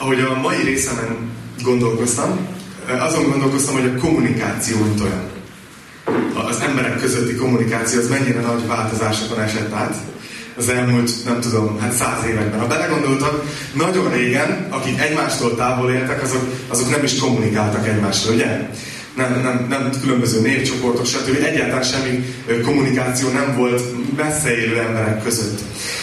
ahogy a mai részemen gondolkoztam, azon gondolkoztam, hogy a kommunikáció mint olyan. Az emberek közötti kommunikáció az mennyire nagy változásokon esett át az elmúlt, nem tudom, hát száz években. Ha belegondoltak, nagyon régen, akik egymástól távol éltek, azok, azok nem is kommunikáltak egymással, ugye? Nem, nem, nem különböző névcsoportok, stb. Egyáltalán semmi kommunikáció nem volt messze élő emberek között.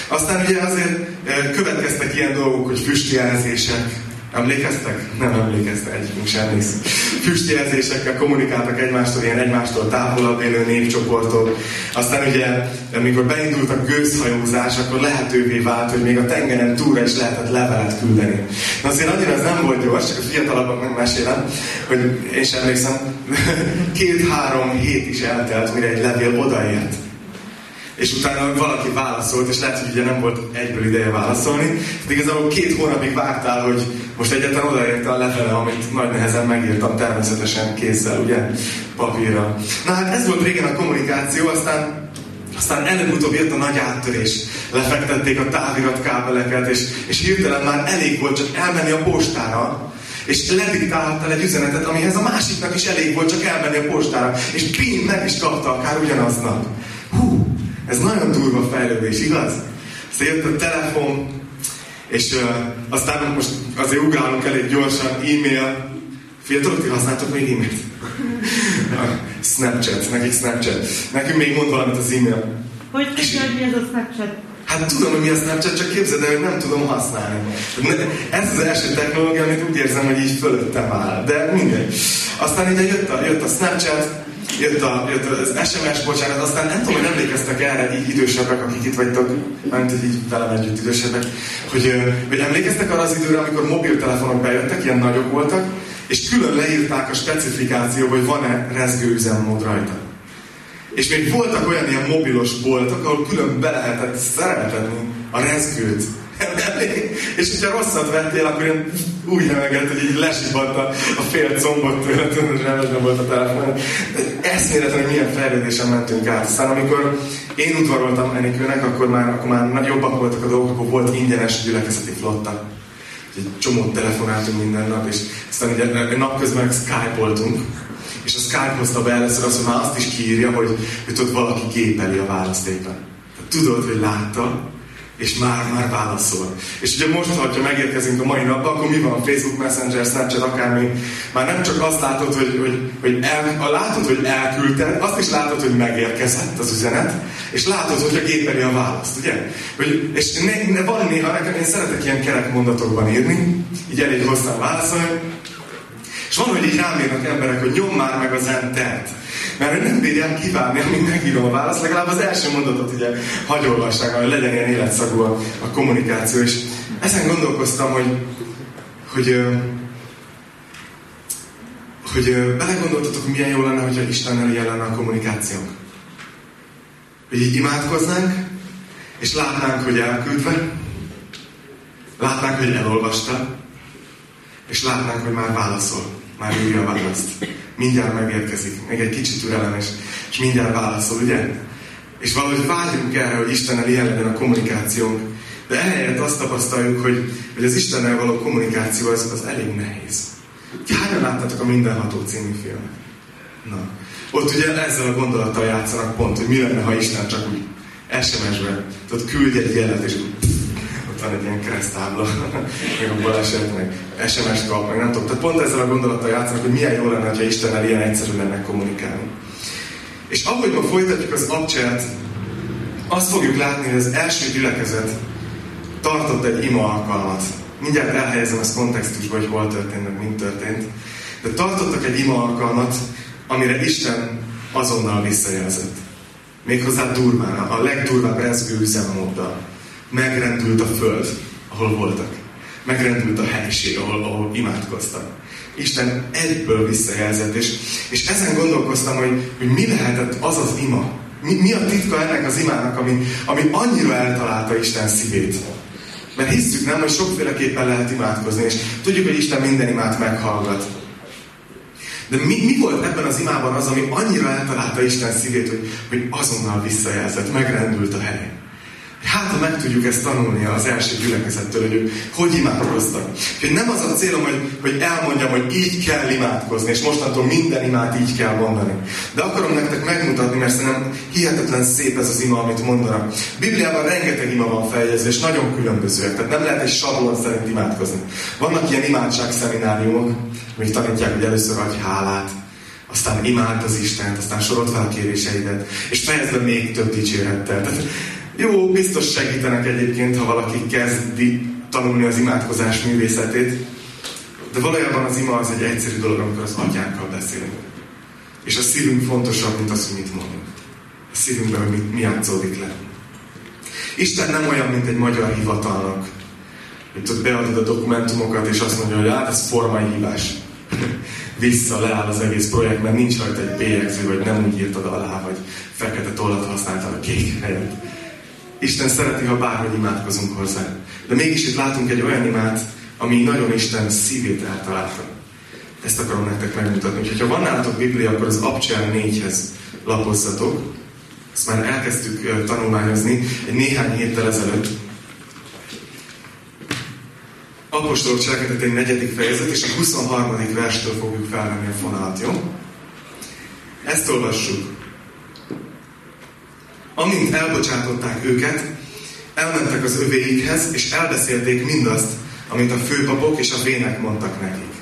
Aztán ugye azért következtek ilyen dolgok, hogy füstjelzések, Emlékeztek? Nem emlékeztek, egyikünk sem emlékszik. Füstjelzésekkel kommunikáltak egymástól, ilyen egymástól távolabb élő népcsoportok. Aztán ugye, amikor beindult a gőzhajózás, akkor lehetővé vált, hogy még a tengeren túlra is lehetett levelet küldeni. Na azért annyira ez nem volt gyors, csak a fiatalabbak megmesélem, hogy én sem emlékszem, két-három hét is eltelt, mire egy levél odaért és utána valaki válaszolt, és lehet, hogy ugye nem volt egyből ideje válaszolni. Tehát igazából két hónapig vártál, hogy most egyetlen odaérte a levele, amit nagy nehezen megírtam természetesen kézzel, ugye, papírra. Na hát ez volt régen a kommunikáció, aztán aztán előbb-utóbb jött a nagy áttörés. Lefektették a távirat kábeleket, és, és hirtelen már elég volt csak elmenni a postára, és lediktáltál egy üzenetet, amihez a másiknak is elég volt csak elmenni a postára, és pin, meg is kapta akár ugyanaznap. Ez nagyon durva fejlődés, igaz? Aztán jött a telefon, és uh, aztán most azért ugrálunk elég gyorsan, e-mail. Fiatalok, ti használtok még e-mailt? Snapchat, nekik Snapchat. Nekünk még mond valamit az e-mail. Hogy hogy mi ez a Snapchat? Hát tudom, hogy mi a Snapchat, csak képzeld el, hogy nem tudom használni. Ez az első technológia, amit úgy érzem, hogy így fölöttem áll. De mindegy. Aztán ide jött a, jött a Snapchat, jött, a, jött az SMS, bocsánat, aztán nem tudom, hogy emlékeztek erre így idősebbek, akik itt vagytok, mert hogy így velem együtt idősebbek, hogy, hogy emlékeztek arra az időre, amikor mobiltelefonok bejöttek, ilyen nagyok voltak, és külön leírták a specifikációba, hogy van-e rezgő üzemmód rajta. És még voltak olyan ilyen mobilos boltok, ahol külön be lehetett szereltetni a rezgőt és hogyha rosszat vettél, akkor én úgy remegett, hogy így lesibbadt a, a fél combot tőle, nem volt a telefon. Eszméletlen, hogy milyen fejlődésen mentünk át. Aztán amikor én udvaroltam Enikőnek, akkor már, akkor már jobbak voltak a dolgok, akkor volt ingyenes gyülekezeti flotta. Egy csomót telefonáltunk minden nap, és aztán ugye napközben skype-oltunk, és a Skype hozta be először azt, hogy már azt is kiírja, hogy, hogy tudod, valaki gépeli a választékot. Tudod, hogy látta, és már, már válaszol. És ugye most, ha megérkezünk a mai napban, akkor mi van? Facebook Messenger, Snapchat, akármi. Már nem csak azt látod, hogy, hogy, hogy el, a látod, hogy elküldted, azt is látod, hogy megérkezett az üzenet, és látod, hogy a gépeli a választ, ugye? Hogy, és ne, ne, van néha nekem, én szeretek ilyen kerek mondatokban írni, így elég hosszan válaszolni, és van, hogy így rám emberek, hogy nyom már meg az entert. Mert nem bírják kívánni, amíg megírom a választ, legalább az első mondatot ugye hagyolvassák, hogy legyen ilyen életszagú a, a kommunikáció. És ezen gondolkoztam, hogy, hogy, hogy belegondoltatok, hogy milyen jó lenne, hogyha Istennel ilyen lenne a kommunikációnk. Hogy így imádkoznánk, és látnánk, hogy elküldve, látnánk, hogy elolvasta, és látnánk, hogy már válaszol, már írja a választ mindjárt megérkezik, még egy kicsit türelem, és, és mindjárt válaszol, ugye? És valahogy vágyunk erre, hogy Istennel ilyen legyen a kommunikációnk. De ehelyett azt tapasztaljuk, hogy, hogy az Istennel való kommunikáció az, az elég nehéz. Hányan láttátok a Mindenható című filmet? Na. Ott ugye ezzel a gondolattal játszanak pont, hogy mi lenne, ha Isten csak úgy SMS-ben, tudod, küldj egy jelet, és ott van egy ilyen keresztábla, meg a baleset, meg SMS-t kap, meg nem tudom. Tehát pont ezzel a gondolattal játszanak, hogy milyen jó lenne, ha Istennel ilyen egyszerű lenne kommunikálni. És ahogy ma folytatjuk az abcsert, azt fogjuk látni, hogy az első gyülekezet tartott egy ima alkalmat. Mindjárt elhelyezem ezt kontextusba, hogy hol történt, meg mint történt. De tartottak egy ima alkalmat, amire Isten azonnal visszajelzett. Méghozzá durván, a legdurvább rezgő üzemmóddal megrendült a föld, ahol voltak. Megrendült a helység, ahol, ahol imádkoztak. Isten egyből visszajelzett, és, és ezen gondolkoztam, hogy, hogy mi lehetett az az ima. Mi, mi a titka ennek az imának, ami, ami annyira eltalálta Isten szívét. Mert hiszük nem, hogy sokféleképpen lehet imádkozni, és tudjuk, hogy Isten minden imát meghallgat. De mi, mi volt ebben az imában az, ami annyira eltalálta Isten szívét, hogy, hogy azonnal visszajelzett, megrendült a hely. Hát, ha meg tudjuk ezt tanulni az első gyülekezettől, hogy ők hogy imádkoztak. Hogy nem az a célom, hogy, hogy elmondjam, hogy így kell imádkozni, és mostantól minden imát így kell mondani. De akarom nektek megmutatni, mert szerintem hihetetlen szép ez az ima, amit mondanak. Bibliában rengeteg ima van feljegyezve, és nagyon különbözőek. Tehát nem lehet egy sablon szerint imádkozni. Vannak ilyen imádságszemináriumok, amik tanítják, hogy először adj hálát, aztán imád az Istent, aztán sorolt fel a kéréseidet, és fejezd még több dicsérettel. Tehát jó, biztos segítenek egyébként, ha valaki kezdi tanulni az imádkozás művészetét, de valójában az ima az egy egyszerű dolog, amikor az atyánkkal beszélünk. És a szívünk fontosabb, mint az, hogy mit mondunk. A szívünkben, hogy mi, játszódik le. Isten nem olyan, mint egy magyar hivatalnak, hogy tudod, beadod a dokumentumokat, és azt mondja, hogy hát ez formai hibás. Vissza leáll az egész projekt, mert nincs rajta egy bélyegző, vagy nem úgy írtad alá, vagy fekete tollat használtad a kék helyett. Isten szereti, ha bárhogy imádkozunk hozzá. De mégis itt látunk egy olyan imát, ami nagyon Isten szívét eltalálta. Ezt akarom nektek megmutatni. Úgyhogy ha van nálatok Biblia, akkor az Abcsel 4-hez lapozzatok. Ezt már elkezdtük tanulmányozni egy néhány héttel ezelőtt. Apostolok cselekedet egy negyedik fejezet, és a 23. verstől fogjuk felvenni a fonalat, jó? Ezt olvassuk. Amint elbocsátották őket, elmentek az övéikhez, és elbeszélték mindazt, amit a főpapok és a vének mondtak nekik.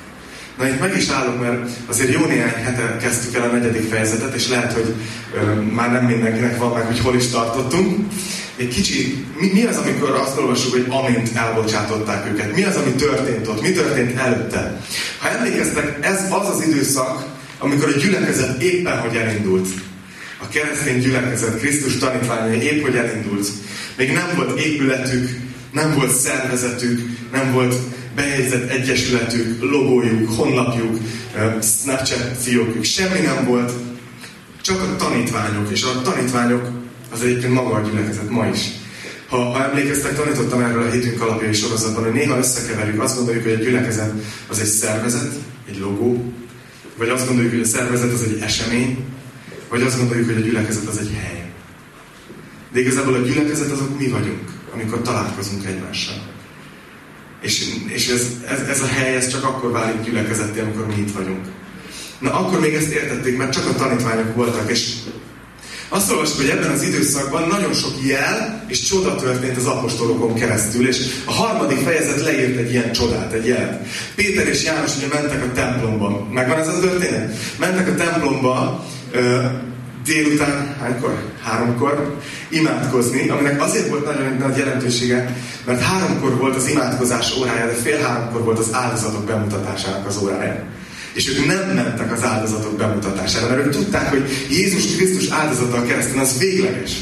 Na itt meg is állok, mert azért jó néhány hete kezdtük el a negyedik fejezetet, és lehet, hogy ö, már nem mindenkinek van meg, hogy hol is tartottunk. Egy kicsi, mi, mi az, amikor azt olvassuk, hogy amint elbocsátották őket? Mi az, ami történt ott? Mi történt előtte? Ha emlékeztek, ez az az időszak, amikor a gyülekezet éppen, hogy elindult a keresztény gyülekezet, Krisztus tanítványai épp hogy elindult. Még nem volt épületük, nem volt szervezetük, nem volt bejegyzett egyesületük, logójuk, honlapjuk, Snapchat fiókjuk, semmi nem volt, csak a tanítványok, és a tanítványok az egyébként maga a gyülekezet ma is. Ha, ha emlékeztek, tanítottam erről a hétünk alapjai sorozatban, hogy néha összekeverjük, azt gondoljuk, hogy a gyülekezet az egy szervezet, egy logó, vagy azt gondoljuk, hogy a szervezet az egy esemény, vagy azt gondoljuk, hogy a gyülekezet az egy hely. De igazából a gyülekezet azok mi vagyunk, amikor találkozunk egymással. És, és ez, ez, ez a hely, ez csak akkor válik gyülekezetté, amikor mi itt vagyunk. Na akkor még ezt értették, mert csak a tanítványok voltak, és azt olvastuk, hogy ebben az időszakban nagyon sok jel és csoda történt az apostolokon keresztül, és a harmadik fejezet leírt egy ilyen csodát, egy jelet. Péter és János ugye mentek a templomba. Megvan ez a történet? Mentek a templomba, délután, hánykor? Háromkor imádkozni, aminek azért volt nagyon nagy jelentősége, mert háromkor volt az imádkozás órája, de fél háromkor volt az áldozatok bemutatásának az órája. És ők nem mentek az áldozatok bemutatására, mert ők tudták, hogy Jézus Krisztus áldozata a kereszten az végleges.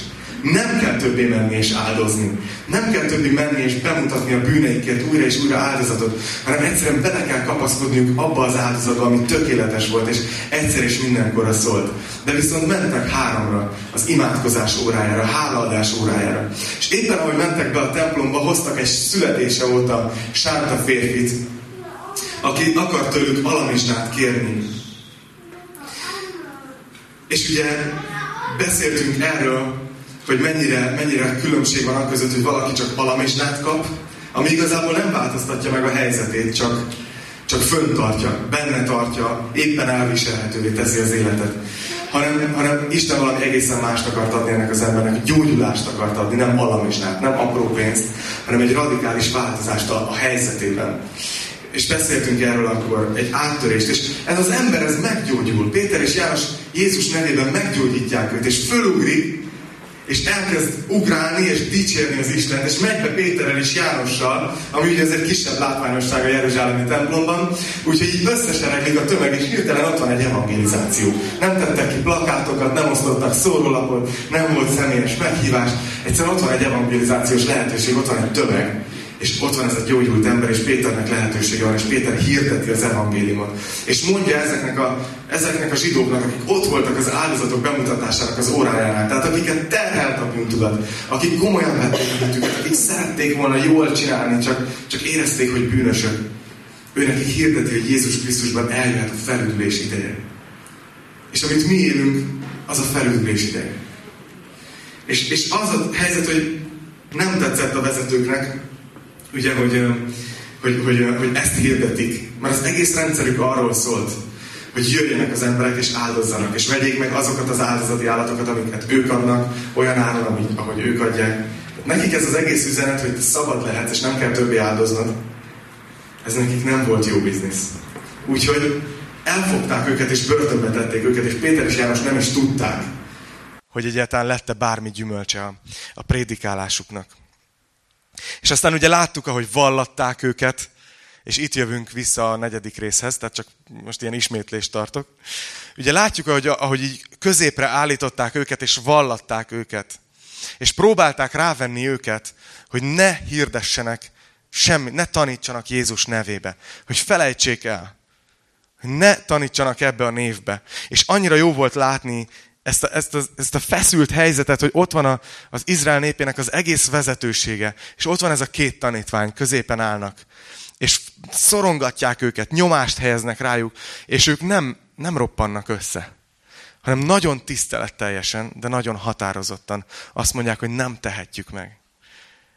Nem kell többé menni és áldozni. Nem kell többé menni és bemutatni a bűneiket újra és újra áldozatot, hanem egyszerűen bele kell kapaszkodniuk abba az áldozatba, ami tökéletes volt, és egyszer és mindenkorra szólt. De viszont mentek háromra, az imádkozás órájára, a hálaadás órájára. És éppen ahogy mentek be a templomba, hoztak egy születése óta sárta férfit, aki akart tőlük alamizsnát kérni. És ugye beszéltünk erről, hogy mennyire, mennyire különbség van között, hogy valaki csak alamizsnát kap, ami igazából nem változtatja meg a helyzetét, csak, csak föntartja, benne tartja, éppen elviselhetővé teszi az életet. Hanem, hanem Isten valami egészen mást akart adni ennek az embernek, gyógyulást akart adni, nem alamizsnát, nem apró pénzt, hanem egy radikális változást a, a helyzetében és beszéltünk erről akkor, egy áttörést, és ez az ember, ez meggyógyul. Péter és János Jézus nevében meggyógyítják őt, és fölugrik, és elkezd ugrálni és dicsérni az Isten, és megy be Péterrel és Jánossal, ami ugye ez egy kisebb látványosság a Jeruzsálemi templomban, úgyhogy így összesereglik a tömeg, és hirtelen ott van egy evangelizáció. Nem tettek ki plakátokat, nem osztottak szórólapot, nem volt személyes meghívás, egyszerűen ott van egy evangelizációs lehetőség, ott van egy tömeg, és ott van ez a gyógyult ember, és Péternek lehetősége van, és Péter hirdeti az evangéliumot. És mondja ezeknek a, ezeknek a zsidóknak, akik ott voltak az áldozatok bemutatásának az órájánál, tehát akiket terhelt a bűntudat, akik komolyan vették a bűntüket, akik szerették volna jól csinálni, csak, csak érezték, hogy bűnösök. Ő neki hirdeti, hogy Jézus Krisztusban eljöhet a felüldülés ideje. És amit mi élünk, az a felüldülés ideje. És, és az a helyzet, hogy nem tetszett a vezetőknek, ugye, hogy, hogy, hogy, hogy ezt hirdetik. Mert az egész rendszerük arról szólt, hogy jöjjenek az emberek és áldozzanak, és vegyék meg azokat az áldozati állatokat, amiket ők adnak, olyan áron, ahogy, ők adják. Nekik ez az egész üzenet, hogy szabad lehetsz, és nem kell többé áldoznod, ez nekik nem volt jó biznisz. Úgyhogy elfogták őket, és börtönbe tették őket, és Péter és János nem is tudták, hogy egyáltalán lette bármi gyümölcse a, a prédikálásuknak. És aztán ugye láttuk, ahogy vallatták őket, és itt jövünk vissza a negyedik részhez, tehát csak most ilyen ismétlést tartok. Ugye látjuk, ahogy, ahogy így középre állították őket, és vallatták őket. És próbálták rávenni őket, hogy ne hirdessenek semmi, ne tanítsanak Jézus nevébe. Hogy felejtsék el. Hogy ne tanítsanak ebbe a névbe. És annyira jó volt látni ezt a, ezt, a, ezt a feszült helyzetet, hogy ott van a, az Izrael népének az egész vezetősége, és ott van ez a két tanítvány, középen állnak, és szorongatják őket, nyomást helyeznek rájuk, és ők nem, nem roppannak össze, hanem nagyon tiszteletteljesen, de nagyon határozottan azt mondják, hogy nem tehetjük meg.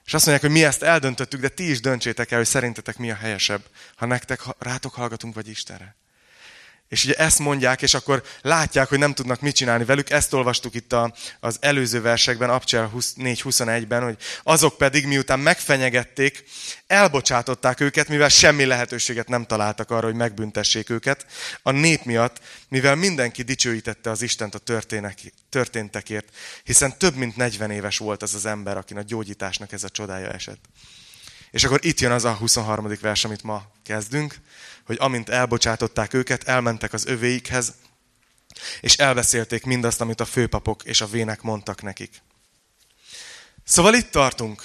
És azt mondják, hogy mi ezt eldöntöttük, de ti is döntsétek el, hogy szerintetek mi a helyesebb, ha nektek rátok hallgatunk, vagy Istenre. És ugye ezt mondják, és akkor látják, hogy nem tudnak mit csinálni velük. Ezt olvastuk itt a, az előző versekben, Abcsel 4.21-ben, hogy azok pedig, miután megfenyegették, elbocsátották őket, mivel semmi lehetőséget nem találtak arra, hogy megbüntessék őket. A nép miatt, mivel mindenki dicsőítette az Istent a történtekért, hiszen több mint 40 éves volt az az ember, akin a gyógyításnak ez a csodája esett. És akkor itt jön az a 23. vers, amit ma kezdünk hogy amint elbocsátották őket, elmentek az övéikhez, és elbeszélték mindazt, amit a főpapok és a vének mondtak nekik. Szóval itt tartunk.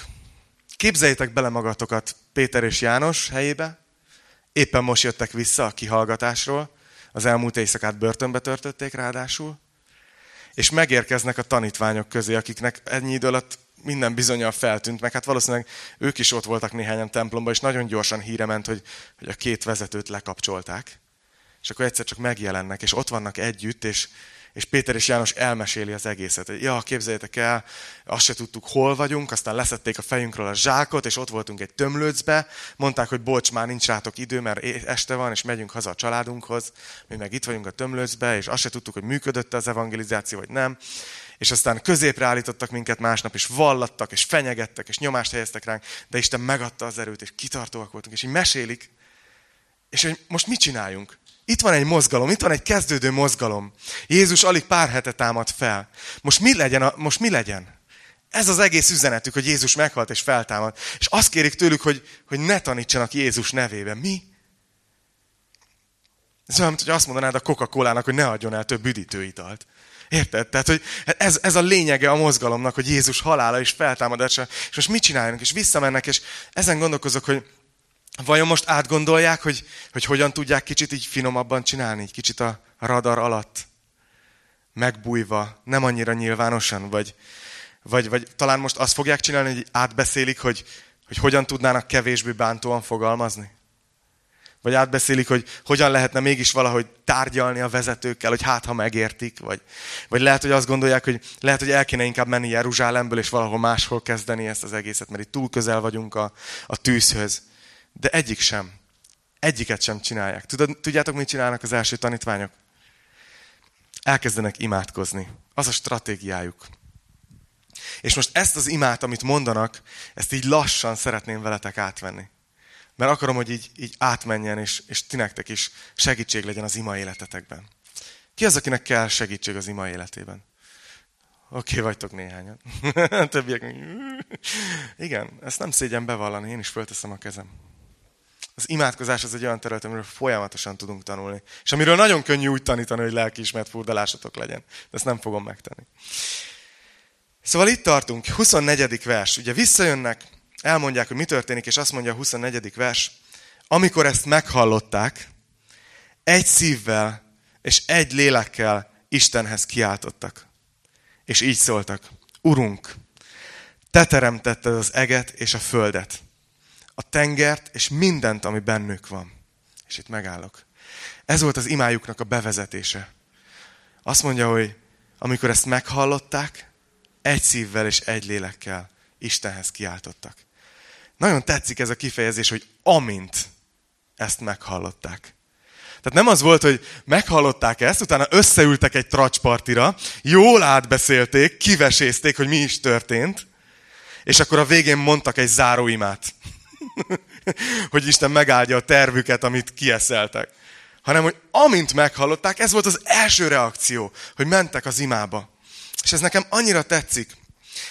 Képzeljétek bele magatokat Péter és János helyébe. Éppen most jöttek vissza a kihallgatásról. Az elmúlt éjszakát börtönbe törtötték ráadásul. És megérkeznek a tanítványok közé, akiknek ennyi idő alatt minden bizonyal feltűnt, meg hát valószínűleg ők is ott voltak néhányan templomban, és nagyon gyorsan híre ment, hogy, hogy a két vezetőt lekapcsolták. És akkor egyszer csak megjelennek, és ott vannak együtt, és, és Péter és János elmeséli az egészet. Ja, képzeljétek el, azt se tudtuk, hol vagyunk, aztán leszették a fejünkről a zsákot, és ott voltunk egy tömlőcbe, mondták, hogy bocs, már nincs rátok idő, mert este van, és megyünk haza a családunkhoz, mi meg itt vagyunk a tömlőcbe, és azt se tudtuk, hogy működött az evangelizáció, vagy nem és aztán középre állítottak minket másnap, és vallattak, és fenyegettek, és nyomást helyeztek ránk, de Isten megadta az erőt, és kitartóak voltunk, és így mesélik, és hogy most mit csináljunk? Itt van egy mozgalom, itt van egy kezdődő mozgalom. Jézus alig pár hete támad fel. Most mi legyen? A, most mi legyen? Ez az egész üzenetük, hogy Jézus meghalt és feltámad. És azt kérik tőlük, hogy, hogy ne tanítsanak Jézus nevében. Mi? Ez olyan, hogy azt mondanád a Coca-Colának, hogy ne adjon el több üdítőitalt. Érted? Tehát, hogy ez, ez a lényege a mozgalomnak, hogy Jézus halála és feltámadása. És most mit csináljanak? És visszamennek, és ezen gondolkozok, hogy vajon most átgondolják, hogy, hogy hogyan tudják kicsit így finomabban csinálni, egy kicsit a radar alatt, megbújva, nem annyira nyilvánosan, vagy, vagy, vagy talán most azt fogják csinálni, hogy átbeszélik, hogy, hogy hogyan tudnának kevésbé bántóan fogalmazni. Vagy átbeszélik, hogy hogyan lehetne mégis valahogy tárgyalni a vezetőkkel, hogy hát, ha megértik. Vagy, vagy lehet, hogy azt gondolják, hogy lehet, hogy el kéne inkább menni Jeruzsálemből, és valahol máshol kezdeni ezt az egészet, mert itt túl közel vagyunk a, a tűzhöz. De egyik sem. Egyiket sem csinálják. Tudod, tudjátok, mit csinálnak az első tanítványok? Elkezdenek imádkozni. Az a stratégiájuk. És most ezt az imát, amit mondanak, ezt így lassan szeretném veletek átvenni. Mert akarom, hogy így, így átmenjen, és, és ti nektek is segítség legyen az ima életetekben. Ki az, akinek kell segítség az ima életében? Oké, okay, vagytok néhányan. Többiek Igen, ezt nem szégyen bevallani, én is fölteszem a kezem. Az imádkozás az egy olyan terület, amiről folyamatosan tudunk tanulni. És amiről nagyon könnyű úgy tanítani, hogy lelkiismert furdalásatok legyen. De ezt nem fogom megtenni. Szóval itt tartunk, 24. vers. Ugye visszajönnek, elmondják, hogy mi történik, és azt mondja a 24. vers, amikor ezt meghallották, egy szívvel és egy lélekkel Istenhez kiáltottak. És így szóltak, Urunk, te teremtetted az eget és a földet, a tengert és mindent, ami bennük van. És itt megállok. Ez volt az imájuknak a bevezetése. Azt mondja, hogy amikor ezt meghallották, egy szívvel és egy lélekkel Istenhez kiáltottak. Nagyon tetszik ez a kifejezés, hogy amint ezt meghallották. Tehát nem az volt, hogy meghallották ezt, utána összeültek egy tracspartira, jól átbeszélték, kivesézték, hogy mi is történt, és akkor a végén mondtak egy záróimát. hogy Isten megáldja a tervüket, amit kieszeltek. Hanem, hogy amint meghallották, ez volt az első reakció, hogy mentek az imába. És ez nekem annyira tetszik.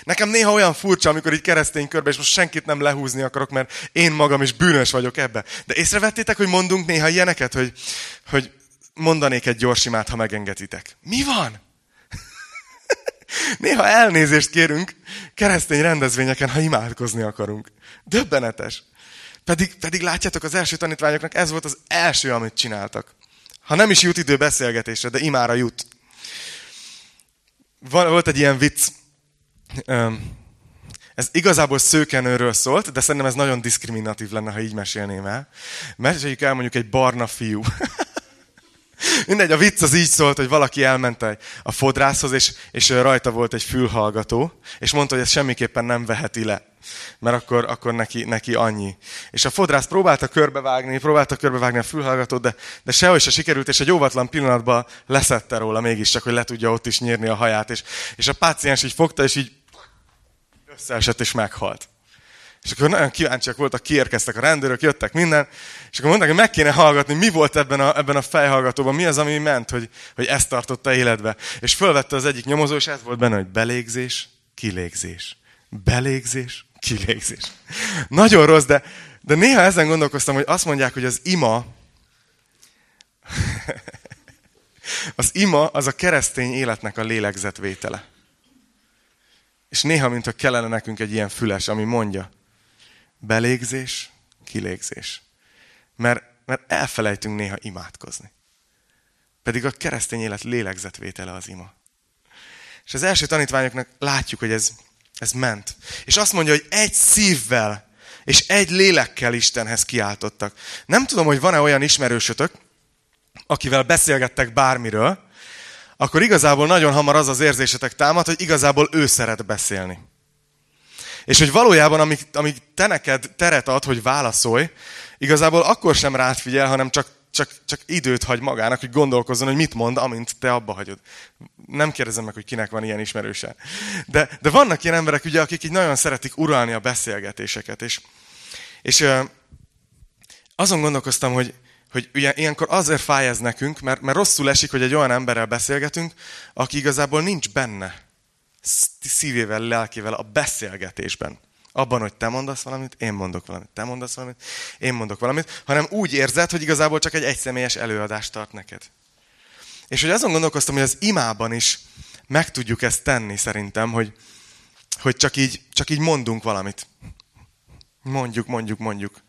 Nekem néha olyan furcsa, amikor így keresztény körbe, és most senkit nem lehúzni akarok, mert én magam is bűnös vagyok ebbe. De észrevettétek, hogy mondunk néha ilyeneket, hogy, hogy mondanék egy gyors imát, ha megengeditek. Mi van? néha elnézést kérünk keresztény rendezvényeken, ha imádkozni akarunk. Döbbenetes. Pedig, pedig látjátok, az első tanítványoknak ez volt az első, amit csináltak. Ha nem is jut idő beszélgetésre, de imára jut. Volt egy ilyen vicc. Ez igazából szőkenőről szólt, de szerintem ez nagyon diszkriminatív lenne, ha így mesélném el. Meséljük el mondjuk egy barna fiú. Mindegy, a vicc az így szólt, hogy valaki elment a fodrászhoz, és, és rajta volt egy fülhallgató, és mondta, hogy ezt semmiképpen nem veheti le, mert akkor, akkor neki, neki annyi. És a fodrász próbálta körbevágni, próbálta körbevágni a fülhallgatót, de, de sehogy se sikerült, és egy óvatlan pillanatban leszette róla mégiscsak, hogy le tudja ott is nyírni a haját. És, és a páciens így fogta, és így összeesett, és meghalt. És akkor nagyon kíváncsiak voltak, kiérkeztek a rendőrök, jöttek minden, és akkor mondták, hogy meg kéne hallgatni, mi volt ebben a, ebben a fejhallgatóban, mi az, ami ment, hogy, hogy ezt tartotta életbe. És fölvette az egyik nyomozó, és ez volt benne, hogy belégzés, kilégzés. Belégzés, kilégzés. Nagyon rossz, de, de néha ezen gondolkoztam, hogy azt mondják, hogy az ima, az ima az a keresztény életnek a lélegzetvétele. És néha, mintha kellene nekünk egy ilyen füles, ami mondja, belégzés, kilégzés. Mert, mert elfelejtünk néha imádkozni. Pedig a keresztény élet lélegzetvétele az ima. És az első tanítványoknak látjuk, hogy ez, ez ment. És azt mondja, hogy egy szívvel és egy lélekkel Istenhez kiáltottak. Nem tudom, hogy van-e olyan ismerősötök, akivel beszélgettek bármiről, akkor igazából nagyon hamar az az érzésetek támad, hogy igazából ő szeret beszélni. És hogy valójában, amíg, amíg te neked teret ad, hogy válaszolj, igazából akkor sem rád figyel, hanem csak, csak, csak időt hagy magának, hogy gondolkozzon, hogy mit mond, amint te abba hagyod. Nem kérdezem meg, hogy kinek van ilyen ismerőse. De, de vannak ilyen emberek, ugye, akik így nagyon szeretik uralni a beszélgetéseket. És, és azon gondolkoztam, hogy, hogy ugye, ilyenkor azért fáj ez nekünk, mert, mert rosszul esik, hogy egy olyan emberrel beszélgetünk, aki igazából nincs benne szívével, lelkével a beszélgetésben. Abban, hogy te mondasz valamit, én mondok valamit, te mondasz valamit, én mondok valamit, hanem úgy érzed, hogy igazából csak egy egyszemélyes előadást tart neked. És hogy azon gondolkoztam, hogy az imában is meg tudjuk ezt tenni szerintem, hogy, hogy csak, így, csak így mondunk valamit. Mondjuk, mondjuk, mondjuk.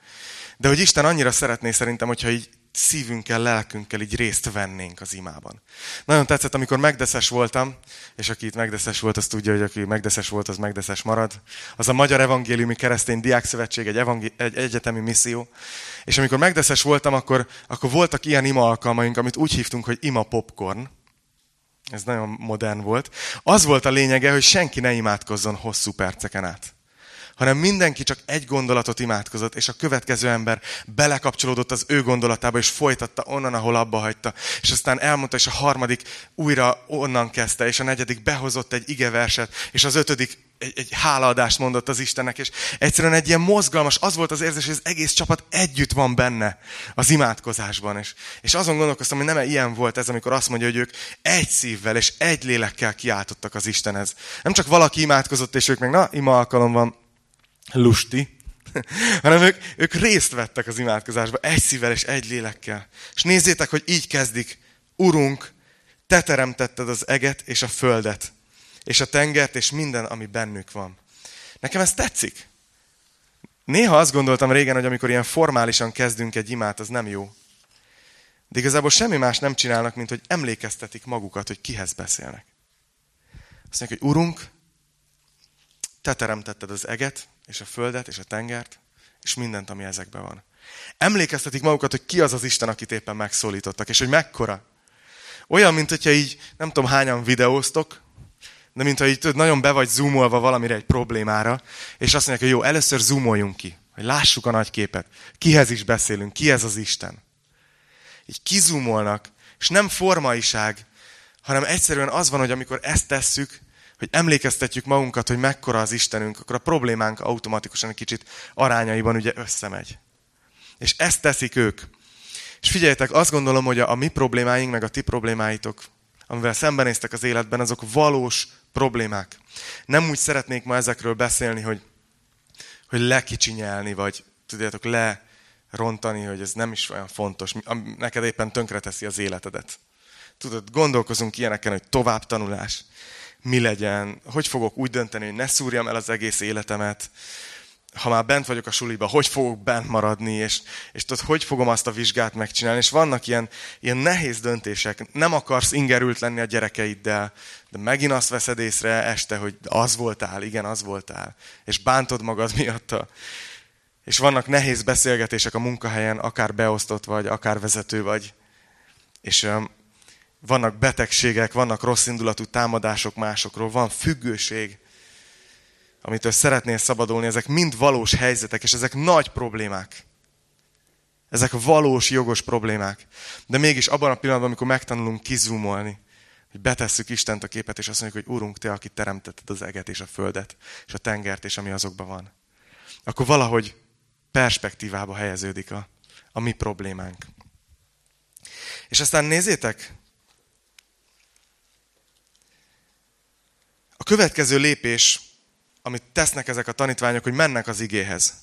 De hogy Isten annyira szeretné szerintem, hogyha így szívünkkel, lelkünkkel így részt vennénk az imában. Nagyon tetszett, amikor megdeszes voltam, és aki itt megdeszes volt, az tudja, hogy aki megdeszes volt, az megdeszes marad. Az a Magyar Evangéliumi Keresztény Diákszövetség, egy, evangé- egy egyetemi misszió. És amikor megdeszes voltam, akkor, akkor voltak ilyen ima alkalmaink, amit úgy hívtunk, hogy ima popcorn. Ez nagyon modern volt. Az volt a lényege, hogy senki ne imádkozzon hosszú perceken át hanem mindenki csak egy gondolatot imádkozott, és a következő ember belekapcsolódott az ő gondolatába, és folytatta onnan, ahol abba hagyta. És aztán elmondta, és a harmadik újra onnan kezdte, és a negyedik behozott egy igeverset, és az ötödik egy, egy hálaadást mondott az Istennek, és egyszerűen egy ilyen mozgalmas, az volt az érzés, hogy az egész csapat együtt van benne az imádkozásban. És, és azon gondolkoztam, hogy nem ilyen volt ez, amikor azt mondja, hogy ők egy szívvel és egy lélekkel kiáltottak az Istenhez. Nem csak valaki imádkozott, és ők meg, na, ima alkalom van, lusti, hanem ők, ők részt vettek az imádkozásba egy szívvel és egy lélekkel. És nézzétek, hogy így kezdik. Urunk, te teremtetted az eget és a földet, és a tengert, és minden, ami bennük van. Nekem ez tetszik. Néha azt gondoltam régen, hogy amikor ilyen formálisan kezdünk egy imát, az nem jó. De igazából semmi más nem csinálnak, mint hogy emlékeztetik magukat, hogy kihez beszélnek. Azt mondják, hogy Urunk, te teremtetted az eget, és a földet, és a tengert, és mindent, ami ezekben van. Emlékeztetik magukat, hogy ki az az Isten, akit éppen megszólítottak, és hogy mekkora. Olyan, mint hogyha így, nem tudom hányan videóztok, de mintha így tudod, nagyon be vagy zoomolva valamire egy problémára, és azt mondják, hogy jó, először zoomoljunk ki, hogy lássuk a nagy képet. Kihez is beszélünk, ki ez az Isten. Így kizumolnak, és nem formaiság, hanem egyszerűen az van, hogy amikor ezt tesszük, hogy emlékeztetjük magunkat, hogy mekkora az Istenünk, akkor a problémánk automatikusan egy kicsit arányaiban ugye összemegy. És ezt teszik ők. És figyeljetek, azt gondolom, hogy a, a mi problémáink, meg a ti problémáitok, amivel szembenéztek az életben, azok valós problémák. Nem úgy szeretnék ma ezekről beszélni, hogy, hogy lekicsinyelni, vagy tudjátok, lerontani, hogy ez nem is olyan fontos, neked éppen tönkreteszi az életedet. Tudod, gondolkozunk ilyeneken, hogy tovább tanulás, mi legyen, hogy fogok úgy dönteni, hogy ne szúrjam el az egész életemet, ha már bent vagyok a suliba, hogy fogok bent maradni, és, és tudod, hogy fogom azt a vizsgát megcsinálni. És vannak ilyen, ilyen nehéz döntések. Nem akarsz ingerült lenni a gyerekeiddel, de megint azt veszed észre este, hogy az voltál, igen, az voltál. És bántod magad miatta. És vannak nehéz beszélgetések a munkahelyen, akár beosztott vagy, akár vezető vagy. És vannak betegségek, vannak rossz indulatú támadások másokról, van függőség amitől szeretnél szabadulni, ezek mind valós helyzetek, és ezek nagy problémák. Ezek valós, jogos problémák. De mégis abban a pillanatban, amikor megtanulunk kizumolni, hogy betesszük Istent a képet, és azt mondjuk, hogy Urunk, Te, aki teremtetted az eget és a földet, és a tengert, és ami azokban van. Akkor valahogy perspektívába helyeződik a, a mi problémánk. És aztán nézzétek, a következő lépés amit tesznek ezek a tanítványok, hogy mennek az igéhez.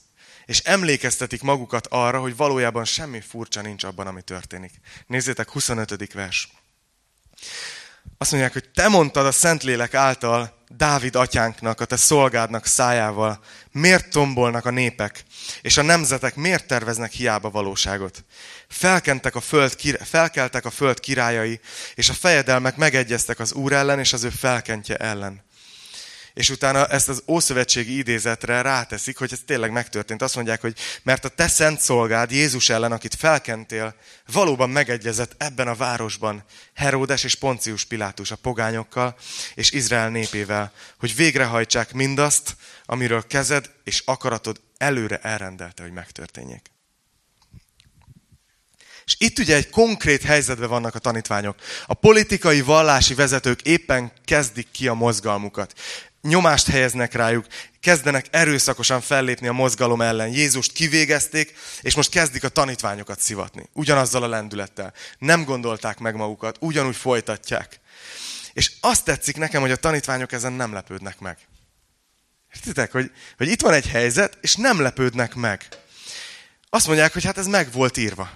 És emlékeztetik magukat arra, hogy valójában semmi furcsa nincs abban, ami történik. Nézzétek, 25. vers. Azt mondják, hogy te mondtad a Szentlélek által Dávid atyánknak, a te szolgádnak szájával, miért tombolnak a népek, és a nemzetek miért terveznek hiába valóságot. Felkentek a föld, felkeltek a föld királyai, és a fejedelmek megegyeztek az Úr ellen és az ő felkentje ellen és utána ezt az ószövetségi idézetre ráteszik, hogy ez tényleg megtörtént. Azt mondják, hogy mert a te szent szolgád Jézus ellen, akit felkentél, valóban megegyezett ebben a városban Heródes és Poncius Pilátus a pogányokkal és Izrael népével, hogy végrehajtsák mindazt, amiről kezed és akaratod előre elrendelte, hogy megtörténjék. És itt ugye egy konkrét helyzetben vannak a tanítványok. A politikai, vallási vezetők éppen kezdik ki a mozgalmukat nyomást helyeznek rájuk, kezdenek erőszakosan fellépni a mozgalom ellen. Jézust kivégezték, és most kezdik a tanítványokat szivatni. Ugyanazzal a lendülettel. Nem gondolták meg magukat, ugyanúgy folytatják. És azt tetszik nekem, hogy a tanítványok ezen nem lepődnek meg. Értitek, hogy, hogy itt van egy helyzet, és nem lepődnek meg. Azt mondják, hogy hát ez meg volt írva,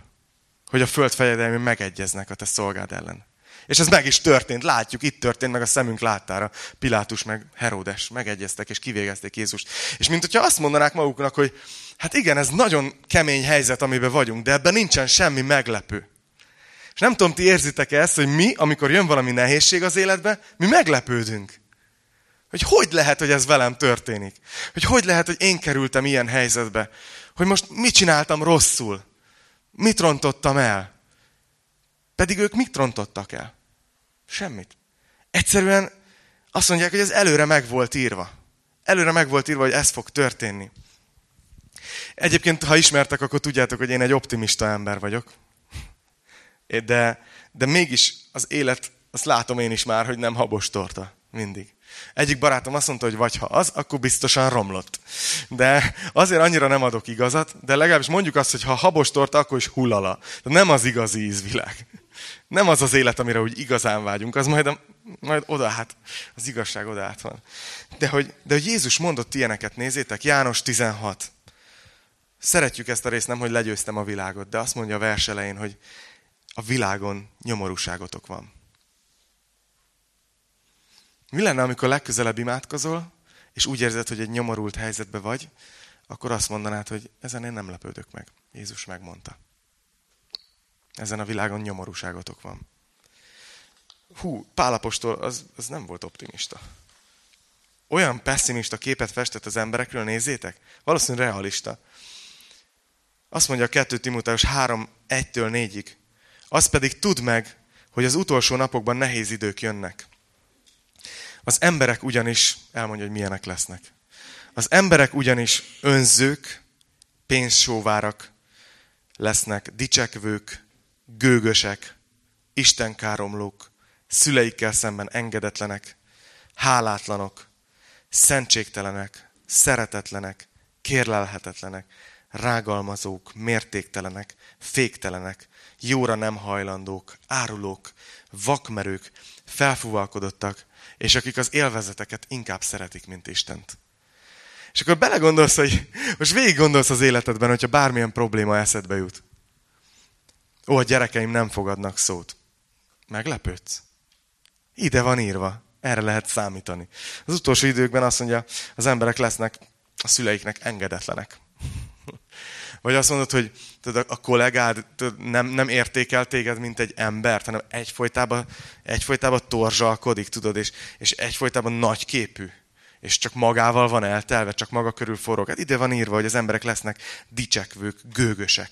hogy a föld fejedelmi megegyeznek a te szolgád ellen. És ez meg is történt, látjuk, itt történt meg a szemünk láttára. Pilátus meg Heródes megegyeztek és kivégezték Jézust. És mint hogyha azt mondanák maguknak, hogy hát igen, ez nagyon kemény helyzet, amiben vagyunk, de ebben nincsen semmi meglepő. És nem tudom, ti érzitek-e ezt, hogy mi, amikor jön valami nehézség az életbe, mi meglepődünk. Hogy hogy lehet, hogy ez velem történik? Hogy hogy lehet, hogy én kerültem ilyen helyzetbe? Hogy most mit csináltam rosszul? Mit rontottam el? Pedig ők mit rontottak el? Semmit. Egyszerűen azt mondják, hogy ez előre meg volt írva. Előre meg volt írva, hogy ez fog történni. Egyébként, ha ismertek, akkor tudjátok, hogy én egy optimista ember vagyok. De, de mégis az élet, azt látom én is már, hogy nem habos torta. Mindig. Egyik barátom azt mondta, hogy vagy ha az, akkor biztosan romlott. De azért annyira nem adok igazat, de legalábbis mondjuk azt, hogy ha habos torta, akkor is hullala. De nem az igazi ízvilág. Nem az az élet, amire úgy igazán vágyunk, az majd, a, majd oda hát, az igazság oda át van. De hogy, de hogy Jézus mondott ilyeneket, nézzétek, János 16. Szeretjük ezt a részt, nem, hogy legyőztem a világot, de azt mondja a vers elején, hogy a világon nyomorúságotok van. Mi lenne, amikor legközelebb imádkozol, és úgy érzed, hogy egy nyomorult helyzetbe vagy, akkor azt mondanád, hogy ezen én nem lepődök meg. Jézus megmondta. Ezen a világon nyomorúságotok van. Hú, Pálapostól az, az nem volt optimista. Olyan pessimista képet festett az emberekről, nézzétek? Valószínűleg realista. Azt mondja a 2 Timóteus 3, 1-től 4-ig. Azt pedig tudd meg, hogy az utolsó napokban nehéz idők jönnek. Az emberek ugyanis, elmondja, hogy milyenek lesznek. Az emberek ugyanis önzők, pénzsóvárak lesznek, dicsekvők, gőgösek, istenkáromlók, szüleikkel szemben engedetlenek, hálátlanok, szentségtelenek, szeretetlenek, kérlelhetetlenek, rágalmazók, mértéktelenek, féktelenek, jóra nem hajlandók, árulók, vakmerők, felfúvalkodottak, és akik az élvezeteket inkább szeretik, mint Istent. És akkor belegondolsz, hogy most végig gondolsz az életedben, hogyha bármilyen probléma eszedbe jut. Ó, a gyerekeim nem fogadnak szót. Meglepődsz? Ide van írva. Erre lehet számítani. Az utolsó időkben azt mondja, az emberek lesznek a szüleiknek engedetlenek. Vagy azt mondod, hogy tudod, a kollégád tudod, nem, nem értékel téged, mint egy embert, hanem egyfolytában, egyfolytában torzsalkodik, tudod, és, és egyfolytában nagyképű. És csak magával van eltelve, csak maga körül forog. Hát ide van írva, hogy az emberek lesznek dicsekvők, gőgösek.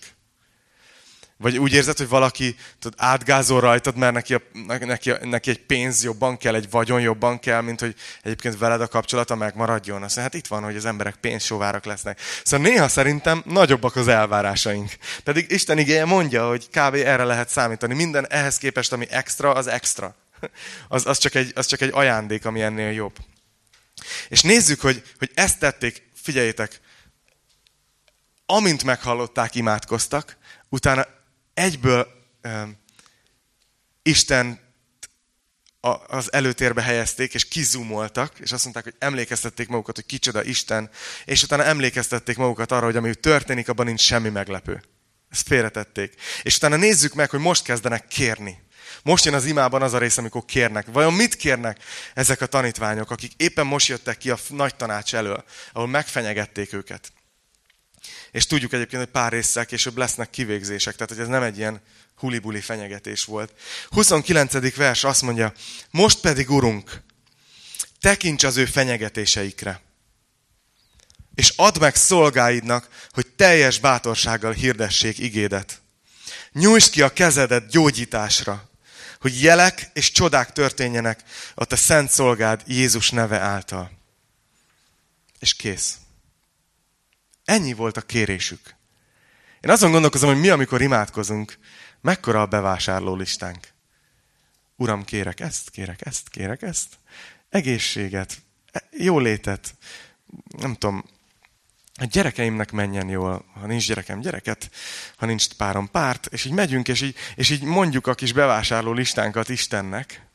Vagy úgy érzed, hogy valaki tudod, átgázol rajtad, mert neki, a, neki, neki egy pénz jobban kell, egy vagyon jobban kell, mint hogy egyébként veled a kapcsolata megmaradjon. Azt hát itt van, hogy az emberek pénzsóvárak lesznek. Szóval néha szerintem nagyobbak az elvárásaink. Pedig Isten igéje mondja, hogy kb. erre lehet számítani. Minden ehhez képest, ami extra, az extra. Az, az, csak, egy, az csak egy ajándék, ami ennél jobb. És nézzük, hogy, hogy ezt tették, figyeljétek, amint meghallották, imádkoztak, utána egyből um, Isten az előtérbe helyezték, és kizumoltak, és azt mondták, hogy emlékeztették magukat, hogy kicsoda Isten, és utána emlékeztették magukat arra, hogy ami történik, abban nincs semmi meglepő. Ezt félretették. És utána nézzük meg, hogy most kezdenek kérni. Most jön az imában az a rész, amikor kérnek. Vajon mit kérnek ezek a tanítványok, akik éppen most jöttek ki a nagy tanács elől, ahol megfenyegették őket. És tudjuk egyébként, hogy pár résszel később lesznek kivégzések, tehát hogy ez nem egy ilyen hulibuli fenyegetés volt. 29. vers azt mondja, most pedig, Urunk, tekints az ő fenyegetéseikre, és add meg szolgáidnak, hogy teljes bátorsággal hirdessék igédet. Nyújtsd ki a kezedet gyógyításra, hogy jelek és csodák történjenek a te szent szolgád Jézus neve által. És kész. Ennyi volt a kérésük. Én azon gondolkozom, hogy mi, amikor imádkozunk, mekkora a bevásárló listánk. Uram, kérek ezt, kérek ezt, kérek ezt. Egészséget, jólétet, nem tudom, a gyerekeimnek menjen jól, ha nincs gyerekem gyereket, ha nincs párom párt, és így megyünk, és így, és így mondjuk a kis bevásárló listánkat Istennek.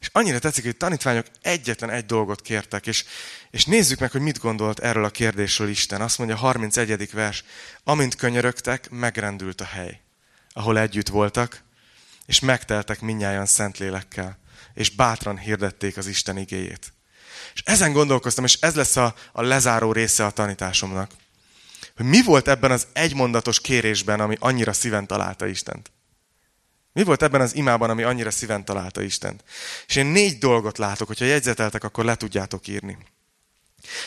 És annyira tetszik, hogy tanítványok egyetlen egy dolgot kértek, és, és nézzük meg, hogy mit gondolt erről a kérdésről Isten. Azt mondja, 31. vers, amint könyörögtek, megrendült a hely, ahol együtt voltak, és megteltek minnyáján szentlélekkel, és bátran hirdették az Isten igéjét. És ezen gondolkoztam, és ez lesz a, a lezáró része a tanításomnak. Hogy mi volt ebben az egymondatos kérésben, ami annyira szíven találta Istent? Mi volt ebben az imában, ami annyira szíven találta Istent? És én négy dolgot látok, hogyha jegyzeteltek, akkor le tudjátok írni.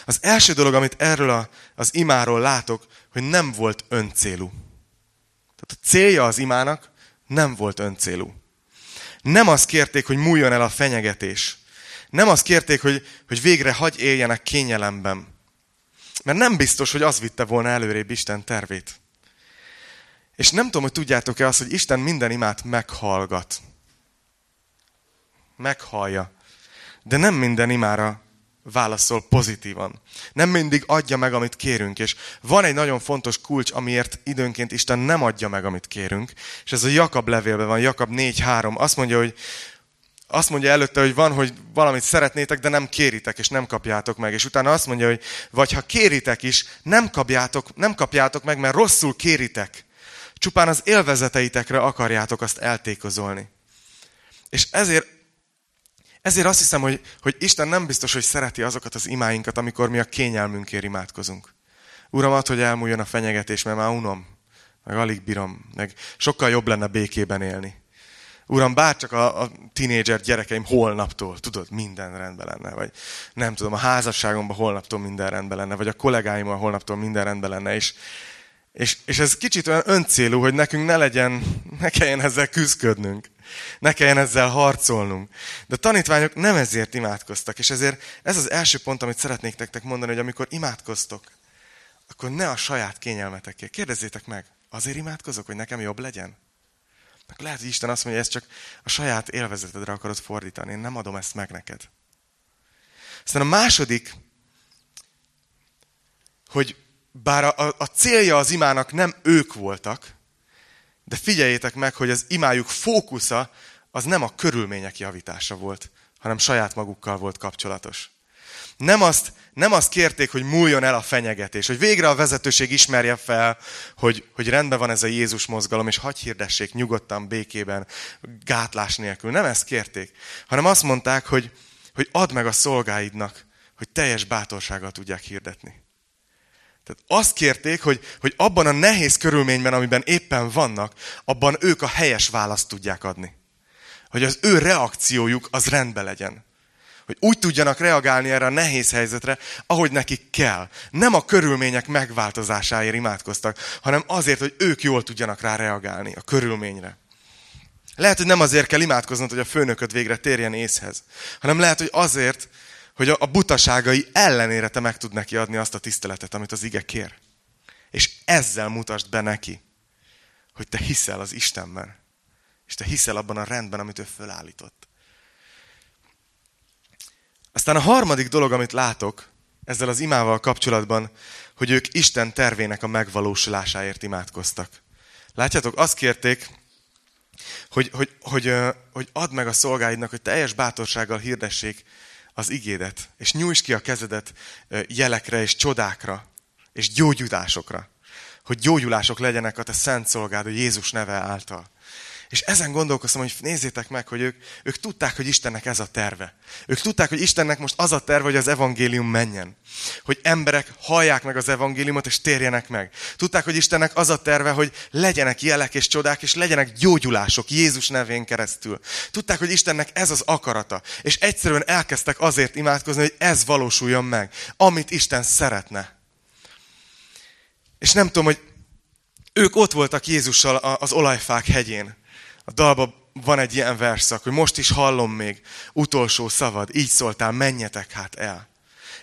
Az első dolog, amit erről a, az imáról látok, hogy nem volt öncélú. Tehát a célja az imának nem volt öncélú. Nem azt kérték, hogy múljon el a fenyegetés. Nem azt kérték, hogy, hogy végre hagy éljenek kényelemben. Mert nem biztos, hogy az vitte volna előrébb Isten tervét. És nem tudom, hogy tudjátok-e azt, hogy Isten minden imát meghallgat. Meghallja. De nem minden imára válaszol pozitívan. Nem mindig adja meg, amit kérünk. És van egy nagyon fontos kulcs, amiért időnként Isten nem adja meg, amit kérünk. És ez a Jakab levélben van, Jakab 4.3. Azt mondja, hogy azt mondja előtte, hogy van, hogy valamit szeretnétek, de nem kéritek, és nem kapjátok meg. És utána azt mondja, hogy vagy ha kéritek is, nem kapjátok, nem kapjátok meg, mert rosszul kéritek. Csupán az élvezeteitekre akarjátok azt eltékozolni. És ezért, ezért azt hiszem, hogy, hogy Isten nem biztos, hogy szereti azokat az imáinkat, amikor mi a kényelmünkért imádkozunk. Uram, add, hogy elmúljon a fenyegetés, mert már unom, meg alig bírom, meg sokkal jobb lenne békében élni. Uram, bárcsak a, a tinédzser gyerekeim holnaptól, tudod, minden rendben lenne, vagy nem tudom, a házasságomban holnaptól minden rendben lenne, vagy a kollégáimmal holnaptól minden rendben lenne, és, és, és ez kicsit olyan öncélú, hogy nekünk ne legyen, ne kelljen ezzel küzdködnünk. Ne kelljen ezzel harcolnunk. De a tanítványok nem ezért imádkoztak, és ezért ez az első pont, amit szeretnék nektek mondani, hogy amikor imádkoztok, akkor ne a saját kényelmetekért. Kérdezzétek meg, azért imádkozok, hogy nekem jobb legyen? Lehet, hogy Isten azt mondja, hogy ezt csak a saját élvezetedre akarod fordítani. Én nem adom ezt meg neked. Aztán a második, hogy bár a, a, célja az imának nem ők voltak, de figyeljétek meg, hogy az imájuk fókusza az nem a körülmények javítása volt, hanem saját magukkal volt kapcsolatos. Nem azt, nem azt kérték, hogy múljon el a fenyegetés, hogy végre a vezetőség ismerje fel, hogy, hogy rendben van ez a Jézus mozgalom, és hagy hirdessék nyugodtan, békében, gátlás nélkül. Nem ezt kérték, hanem azt mondták, hogy, hogy add meg a szolgáidnak, hogy teljes bátorsággal tudják hirdetni. Tehát azt kérték, hogy, hogy abban a nehéz körülményben, amiben éppen vannak, abban ők a helyes választ tudják adni. Hogy az ő reakciójuk az rendben legyen. Hogy úgy tudjanak reagálni erre a nehéz helyzetre, ahogy nekik kell. Nem a körülmények megváltozásáért imádkoztak, hanem azért, hogy ők jól tudjanak rá reagálni a körülményre. Lehet, hogy nem azért kell imádkoznod, hogy a főnököd végre térjen észhez, hanem lehet, hogy azért, hogy a butaságai ellenére te meg tud neki adni azt a tiszteletet, amit az ige kér. És ezzel mutasd be neki, hogy te hiszel az Istenben. És te hiszel abban a rendben, amit ő fölállított. Aztán a harmadik dolog, amit látok ezzel az imával kapcsolatban, hogy ők Isten tervének a megvalósulásáért imádkoztak. Látjátok, azt kérték, hogy, hogy, hogy, hogy add meg a szolgáidnak, hogy teljes bátorsággal hirdessék az igédet, és nyújts ki a kezedet jelekre és csodákra, és gyógyulásokra, hogy gyógyulások legyenek a te szent szolgád, a Jézus neve által. És ezen gondolkoztam, hogy nézzétek meg, hogy ők, ők tudták, hogy Istennek ez a terve. Ők tudták, hogy Istennek most az a terve, hogy az evangélium menjen. Hogy emberek hallják meg az evangéliumot, és térjenek meg. Tudták, hogy Istennek az a terve, hogy legyenek jelek és csodák, és legyenek gyógyulások Jézus nevén keresztül. Tudták, hogy Istennek ez az akarata. És egyszerűen elkezdtek azért imádkozni, hogy ez valósuljon meg. Amit Isten szeretne. És nem tudom, hogy ők ott voltak Jézussal az olajfák hegyén. A dalban van egy ilyen verszak, hogy most is hallom még utolsó szavad, így szóltál, menjetek hát el.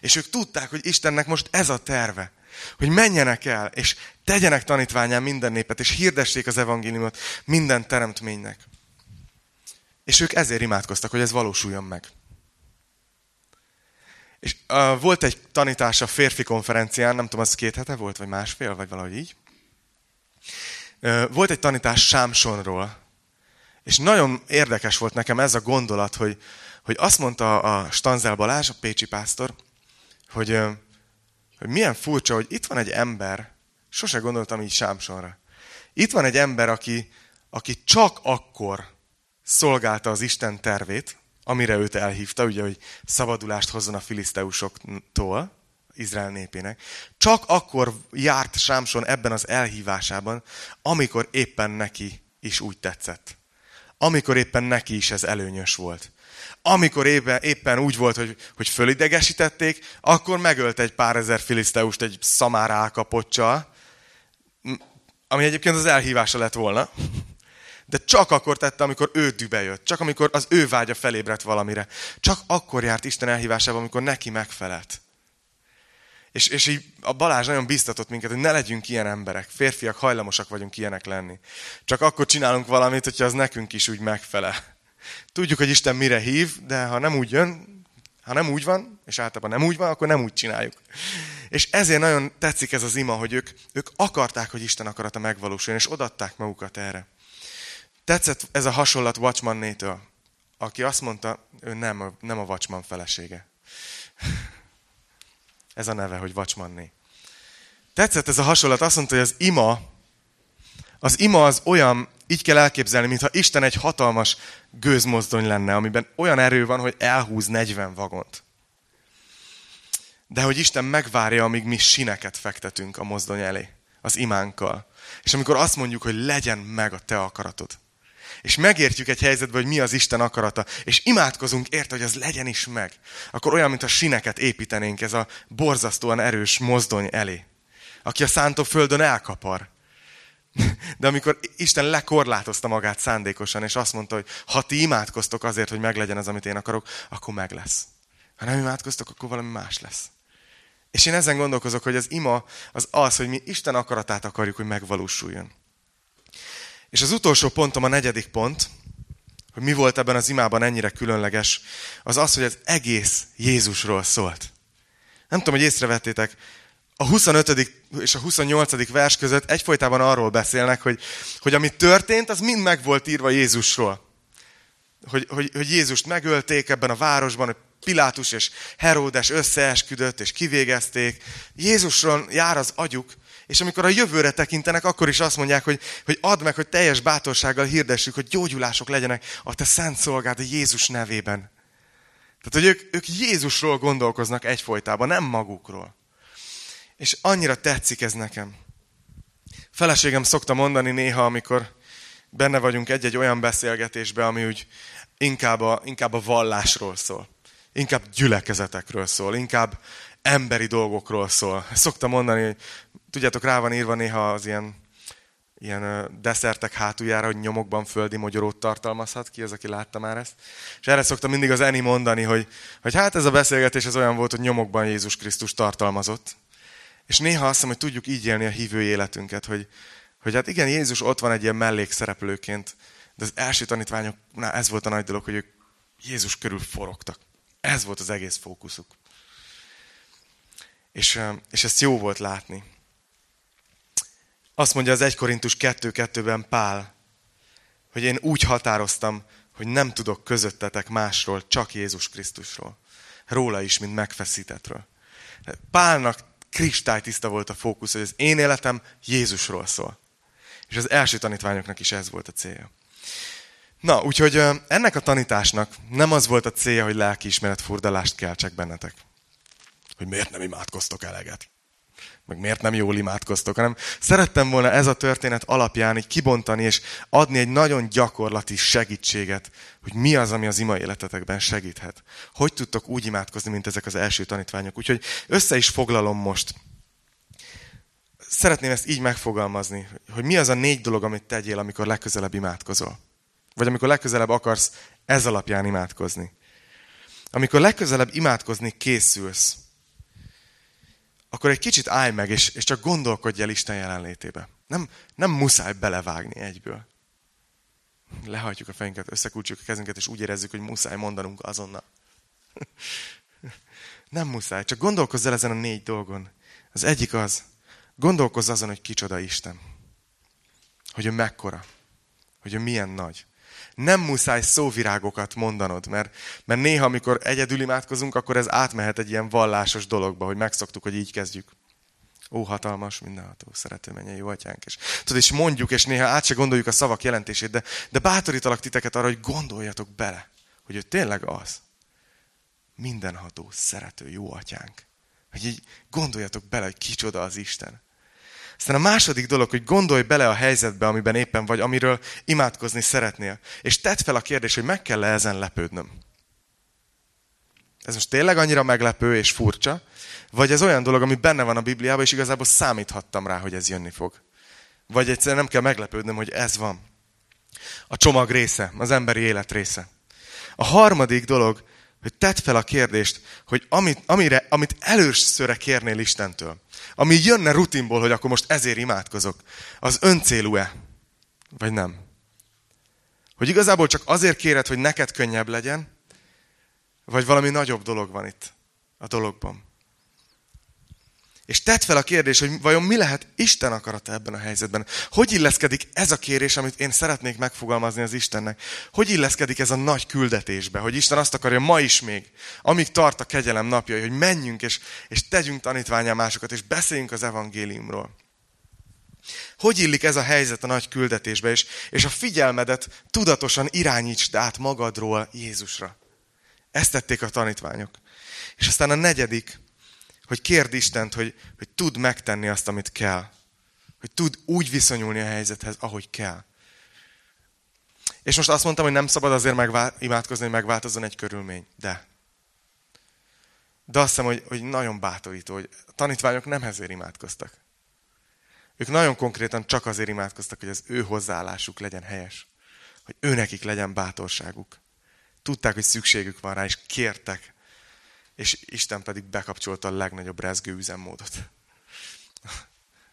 És ők tudták, hogy Istennek most ez a terve, hogy menjenek el, és tegyenek tanítványán minden népet, és hirdessék az evangéliumot minden teremtménynek. És ők ezért imádkoztak, hogy ez valósuljon meg. És uh, volt egy tanítás a férfi konferencián, nem tudom, az két hete volt, vagy másfél, vagy valahogy így. Uh, volt egy tanítás Sámsonról, és nagyon érdekes volt nekem ez a gondolat, hogy, hogy azt mondta a Stanzel Balázs, a Pécsi pásztor, hogy, hogy milyen furcsa, hogy itt van egy ember, sose gondoltam így Sámsonra. Itt van egy ember, aki, aki csak akkor szolgálta az Isten tervét, amire őt elhívta, ugye, hogy szabadulást hozzon a filiszteusoktól, Izrael népének. Csak akkor járt Sámson ebben az elhívásában, amikor éppen neki is úgy tetszett amikor éppen neki is ez előnyös volt. Amikor éppen, éppen úgy volt, hogy, hogy fölidegesítették, akkor megölt egy pár ezer filiszteust egy szamár álkapocsal, ami egyébként az elhívása lett volna. De csak akkor tette, amikor ő dübe jött. Csak amikor az ő vágya felébredt valamire. Csak akkor járt Isten elhívásában, amikor neki megfelelt. És, és így a Balázs nagyon biztatott minket, hogy ne legyünk ilyen emberek. Férfiak hajlamosak vagyunk ilyenek lenni. Csak akkor csinálunk valamit, hogyha az nekünk is úgy megfelel. Tudjuk, hogy Isten mire hív, de ha nem úgy jön, ha nem úgy van, és általában nem úgy van, akkor nem úgy csináljuk. És ezért nagyon tetszik ez az ima, hogy ők, ők akarták, hogy Isten akarata megvalósuljon, és odatták magukat erre. Tetszett ez a hasonlat Watchman-nétől, aki azt mondta, ő nem, nem a Watchman felesége. Ez a neve, hogy Vacsmanné. Tetszett ez a hasonlat, azt mondta, hogy az ima, az ima az olyan, így kell elképzelni, mintha Isten egy hatalmas gőzmozdony lenne, amiben olyan erő van, hogy elhúz 40 vagont. De hogy Isten megvárja, amíg mi sineket fektetünk a mozdony elé, az imánkkal. És amikor azt mondjuk, hogy legyen meg a te akaratod, és megértjük egy helyzetben, hogy mi az Isten akarata, és imádkozunk érte, hogy az legyen is meg, akkor olyan, mint a sineket építenénk ez a borzasztóan erős mozdony elé, aki a szántó földön elkapar. De amikor Isten lekorlátozta magát szándékosan, és azt mondta, hogy ha ti imádkoztok azért, hogy meglegyen az, amit én akarok, akkor meg lesz. Ha nem imádkoztok, akkor valami más lesz. És én ezen gondolkozok, hogy az ima az az, hogy mi Isten akaratát akarjuk, hogy megvalósuljon. És az utolsó pontom, a negyedik pont, hogy mi volt ebben az imában ennyire különleges, az az, hogy az egész Jézusról szólt. Nem tudom, hogy észrevettétek, a 25. és a 28. vers között egyfolytában arról beszélnek, hogy, hogy ami történt, az mind meg volt írva Jézusról. Hogy, hogy, hogy Jézust megölték ebben a városban, hogy Pilátus és Heródes összeesküdött és kivégezték. Jézusról jár az agyuk, és amikor a jövőre tekintenek, akkor is azt mondják, hogy, hogy add meg, hogy teljes bátorsággal hirdessük, hogy gyógyulások legyenek a te szent szolgád a Jézus nevében. Tehát, hogy ők, ők Jézusról gondolkoznak egyfolytában, nem magukról. És annyira tetszik ez nekem. Feleségem szokta mondani néha, amikor benne vagyunk egy-egy olyan beszélgetésbe, ami úgy inkább a, inkább a vallásról szól. Inkább gyülekezetekről szól, inkább emberi dolgokról szól. Szoktam mondani, hogy tudjátok, rá van írva néha az ilyen, ilyen desszertek hátuljára, hogy nyomokban földi mogyorót tartalmazhat. Ki az, aki látta már ezt? És erre szoktam mindig az Eni mondani, hogy, hogy hát ez a beszélgetés az olyan volt, hogy nyomokban Jézus Krisztus tartalmazott. És néha azt hiszem, hogy tudjuk így élni a hívő életünket, hogy, hogy hát igen, Jézus ott van egy ilyen mellékszereplőként, de az első tanítványoknál ez volt a nagy dolog, hogy ők Jézus körül forogtak. Ez volt az egész fókuszuk. És, és ezt jó volt látni. Azt mondja az 1 Korintus 2.2-ben Pál, hogy én úgy határoztam, hogy nem tudok közöttetek másról, csak Jézus Krisztusról. Róla is, mint megfeszítetről. Pálnak kristálytiszta volt a fókusz, hogy az én életem Jézusról szól. És az első tanítványoknak is ez volt a célja. Na, úgyhogy ennek a tanításnak nem az volt a célja, hogy lelkiismeret furdalást keltsek bennetek. Hogy miért nem imádkoztok eleget. Meg miért nem jól imádkoztok, hanem szerettem volna ez a történet alapján így kibontani és adni egy nagyon gyakorlati segítséget, hogy mi az, ami az ima életetekben segíthet. Hogy tudtok úgy imádkozni, mint ezek az első tanítványok. Úgyhogy össze is foglalom most. Szeretném ezt így megfogalmazni, hogy mi az a négy dolog, amit tegyél, amikor legközelebb imádkozol. Vagy amikor legközelebb akarsz ez alapján imádkozni. Amikor legközelebb imádkozni készülsz, akkor egy kicsit állj meg, és, és csak gondolkodj el Isten jelenlétébe. Nem, nem muszáj belevágni egyből. Lehajtjuk a fejünket, összekulcsuk a kezünket, és úgy érezzük, hogy muszáj mondanunk azonnal. Nem muszáj, csak gondolkozz el ezen a négy dolgon. Az egyik az, gondolkozz azon, hogy kicsoda Isten. Hogy ő mekkora. Hogy ő milyen nagy nem muszáj szóvirágokat mondanod, mert, mert néha, amikor egyedül imádkozunk, akkor ez átmehet egy ilyen vallásos dologba, hogy megszoktuk, hogy így kezdjük. Ó, hatalmas, mindenható, szerető mennyei jó atyánk. És, tudod, és mondjuk, és néha át se gondoljuk a szavak jelentését, de, de bátorítalak titeket arra, hogy gondoljatok bele, hogy ő tényleg az. Mindenható, szerető, jó atyánk. Hogy így gondoljatok bele, hogy kicsoda az Isten. Aztán a második dolog, hogy gondolj bele a helyzetbe, amiben éppen vagy, amiről imádkozni szeretnél. És tedd fel a kérdést, hogy meg kell -e ezen lepődnöm. Ez most tényleg annyira meglepő és furcsa, vagy ez olyan dolog, ami benne van a Bibliában, és igazából számíthattam rá, hogy ez jönni fog. Vagy egyszerűen nem kell meglepődnöm, hogy ez van. A csomag része, az emberi élet része. A harmadik dolog, hogy tedd fel a kérdést, hogy amit, amire, amit előszörre kérnél Istentől, ami jönne rutinból, hogy akkor most ezért imádkozok, az öncélú-e? Vagy nem? Hogy igazából csak azért kéred, hogy neked könnyebb legyen, vagy valami nagyobb dolog van itt a dologban. És tedd fel a kérdés, hogy vajon mi lehet Isten akarata ebben a helyzetben. Hogy illeszkedik ez a kérés, amit én szeretnék megfogalmazni az Istennek? Hogy illeszkedik ez a nagy küldetésbe, hogy Isten azt akarja ma is még, amíg tart a kegyelem napjai, hogy menjünk és, és tegyünk tanítványá másokat, és beszéljünk az evangéliumról. Hogy illik ez a helyzet a nagy küldetésbe, és, és a figyelmedet tudatosan irányítsd át magadról Jézusra. Ezt tették a tanítványok. És aztán a negyedik, hogy kérd Istent, hogy, hogy tud megtenni azt, amit kell. Hogy tud úgy viszonyulni a helyzethez, ahogy kell. És most azt mondtam, hogy nem szabad azért megvá- imádkozni, hogy megváltozzon egy körülmény. De. De azt hiszem, hogy, hogy nagyon bátorító, hogy a tanítványok nem ezért imádkoztak. Ők nagyon konkrétan csak azért imádkoztak, hogy az ő hozzáállásuk legyen helyes. Hogy ő nekik legyen bátorságuk. Tudták, hogy szükségük van rá, és kértek. És Isten pedig bekapcsolta a legnagyobb rezgő üzemmódot.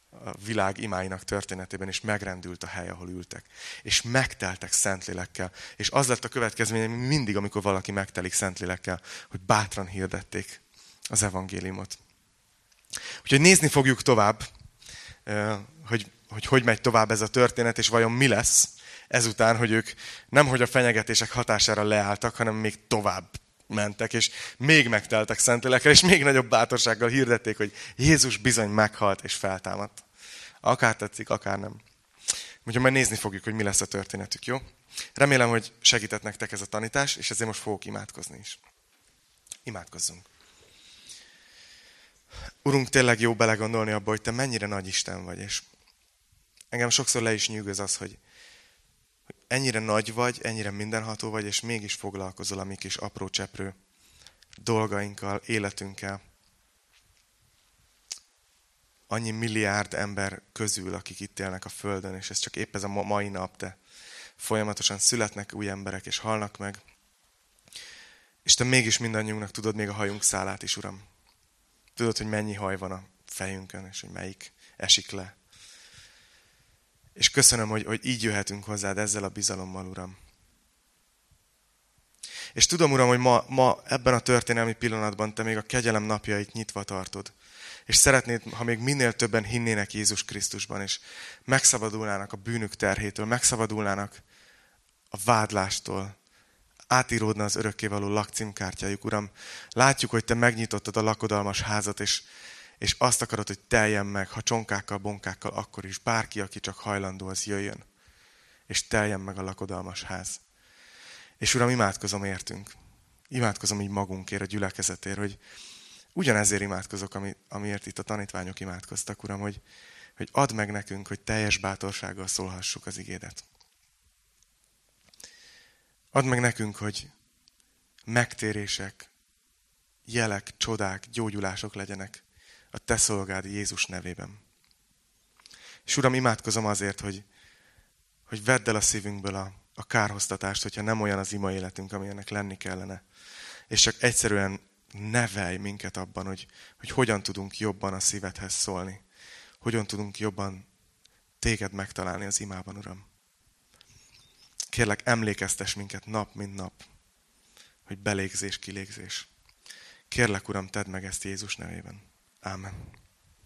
A világ imáinak történetében, és megrendült a hely, ahol ültek. És megteltek Szentlélekkel. És az lett a következménye mindig, amikor valaki megtelik Szentlélekkel, hogy bátran hirdették az evangéliumot. Úgyhogy nézni fogjuk tovább, hogy, hogy hogy megy tovább ez a történet, és vajon mi lesz ezután, hogy ők nem hogy a fenyegetések hatására leálltak, hanem még tovább mentek, és még megteltek Szentlélekkel, és még nagyobb bátorsággal hirdették, hogy Jézus bizony meghalt és feltámadt. Akár tetszik, akár nem. Úgyhogy majd nézni fogjuk, hogy mi lesz a történetük, jó? Remélem, hogy segített nektek ez a tanítás, és ezért most fogok imádkozni is. Imádkozzunk. Urunk, tényleg jó belegondolni abba, hogy Te mennyire nagy Isten vagy, és engem sokszor le is nyűgöz az, hogy, ennyire nagy vagy, ennyire mindenható vagy, és mégis foglalkozol a mi kis apró cseprő dolgainkkal, életünkkel. Annyi milliárd ember közül, akik itt élnek a Földön, és ez csak épp ez a mai nap, de folyamatosan születnek új emberek, és halnak meg. És Te mégis mindannyiunknak tudod még a hajunk szálát is, Uram. Tudod, hogy mennyi haj van a fejünkön, és hogy melyik esik le. És köszönöm, hogy, hogy így jöhetünk hozzád ezzel a bizalommal, Uram. És tudom, Uram, hogy ma, ma ebben a történelmi pillanatban Te még a kegyelem napjait nyitva tartod. És szeretnéd, ha még minél többen hinnének Jézus Krisztusban, és megszabadulnának a bűnük terhétől, megszabadulnának a vádlástól, átíródna az örökkévaló lakcímkártyájuk, Uram. Látjuk, hogy Te megnyitottad a lakodalmas házat, és, és azt akarod, hogy teljen meg, ha csonkákkal, bonkákkal, akkor is. Bárki, aki csak hajlandó, az jöjjön. És teljen meg a lakodalmas ház. És Uram, imádkozom értünk. Imádkozom így magunkért, a gyülekezetért, hogy ugyanezért imádkozok, ami, amiért itt a tanítványok imádkoztak, Uram, hogy, hogy add meg nekünk, hogy teljes bátorsággal szólhassuk az igédet. Add meg nekünk, hogy megtérések, jelek, csodák, gyógyulások legyenek a Te szolgád Jézus nevében. És Uram, imádkozom azért, hogy, hogy vedd el a szívünkből a, a kárhoztatást, hogyha nem olyan az ima életünk, amilyennek lenni kellene. És csak egyszerűen nevelj minket abban, hogy, hogy hogyan tudunk jobban a szívedhez szólni. Hogyan tudunk jobban téged megtalálni az imában, Uram. Kérlek, emlékeztes minket nap, mint nap, hogy belégzés, kilégzés. Kérlek, Uram, tedd meg ezt Jézus nevében. Amen.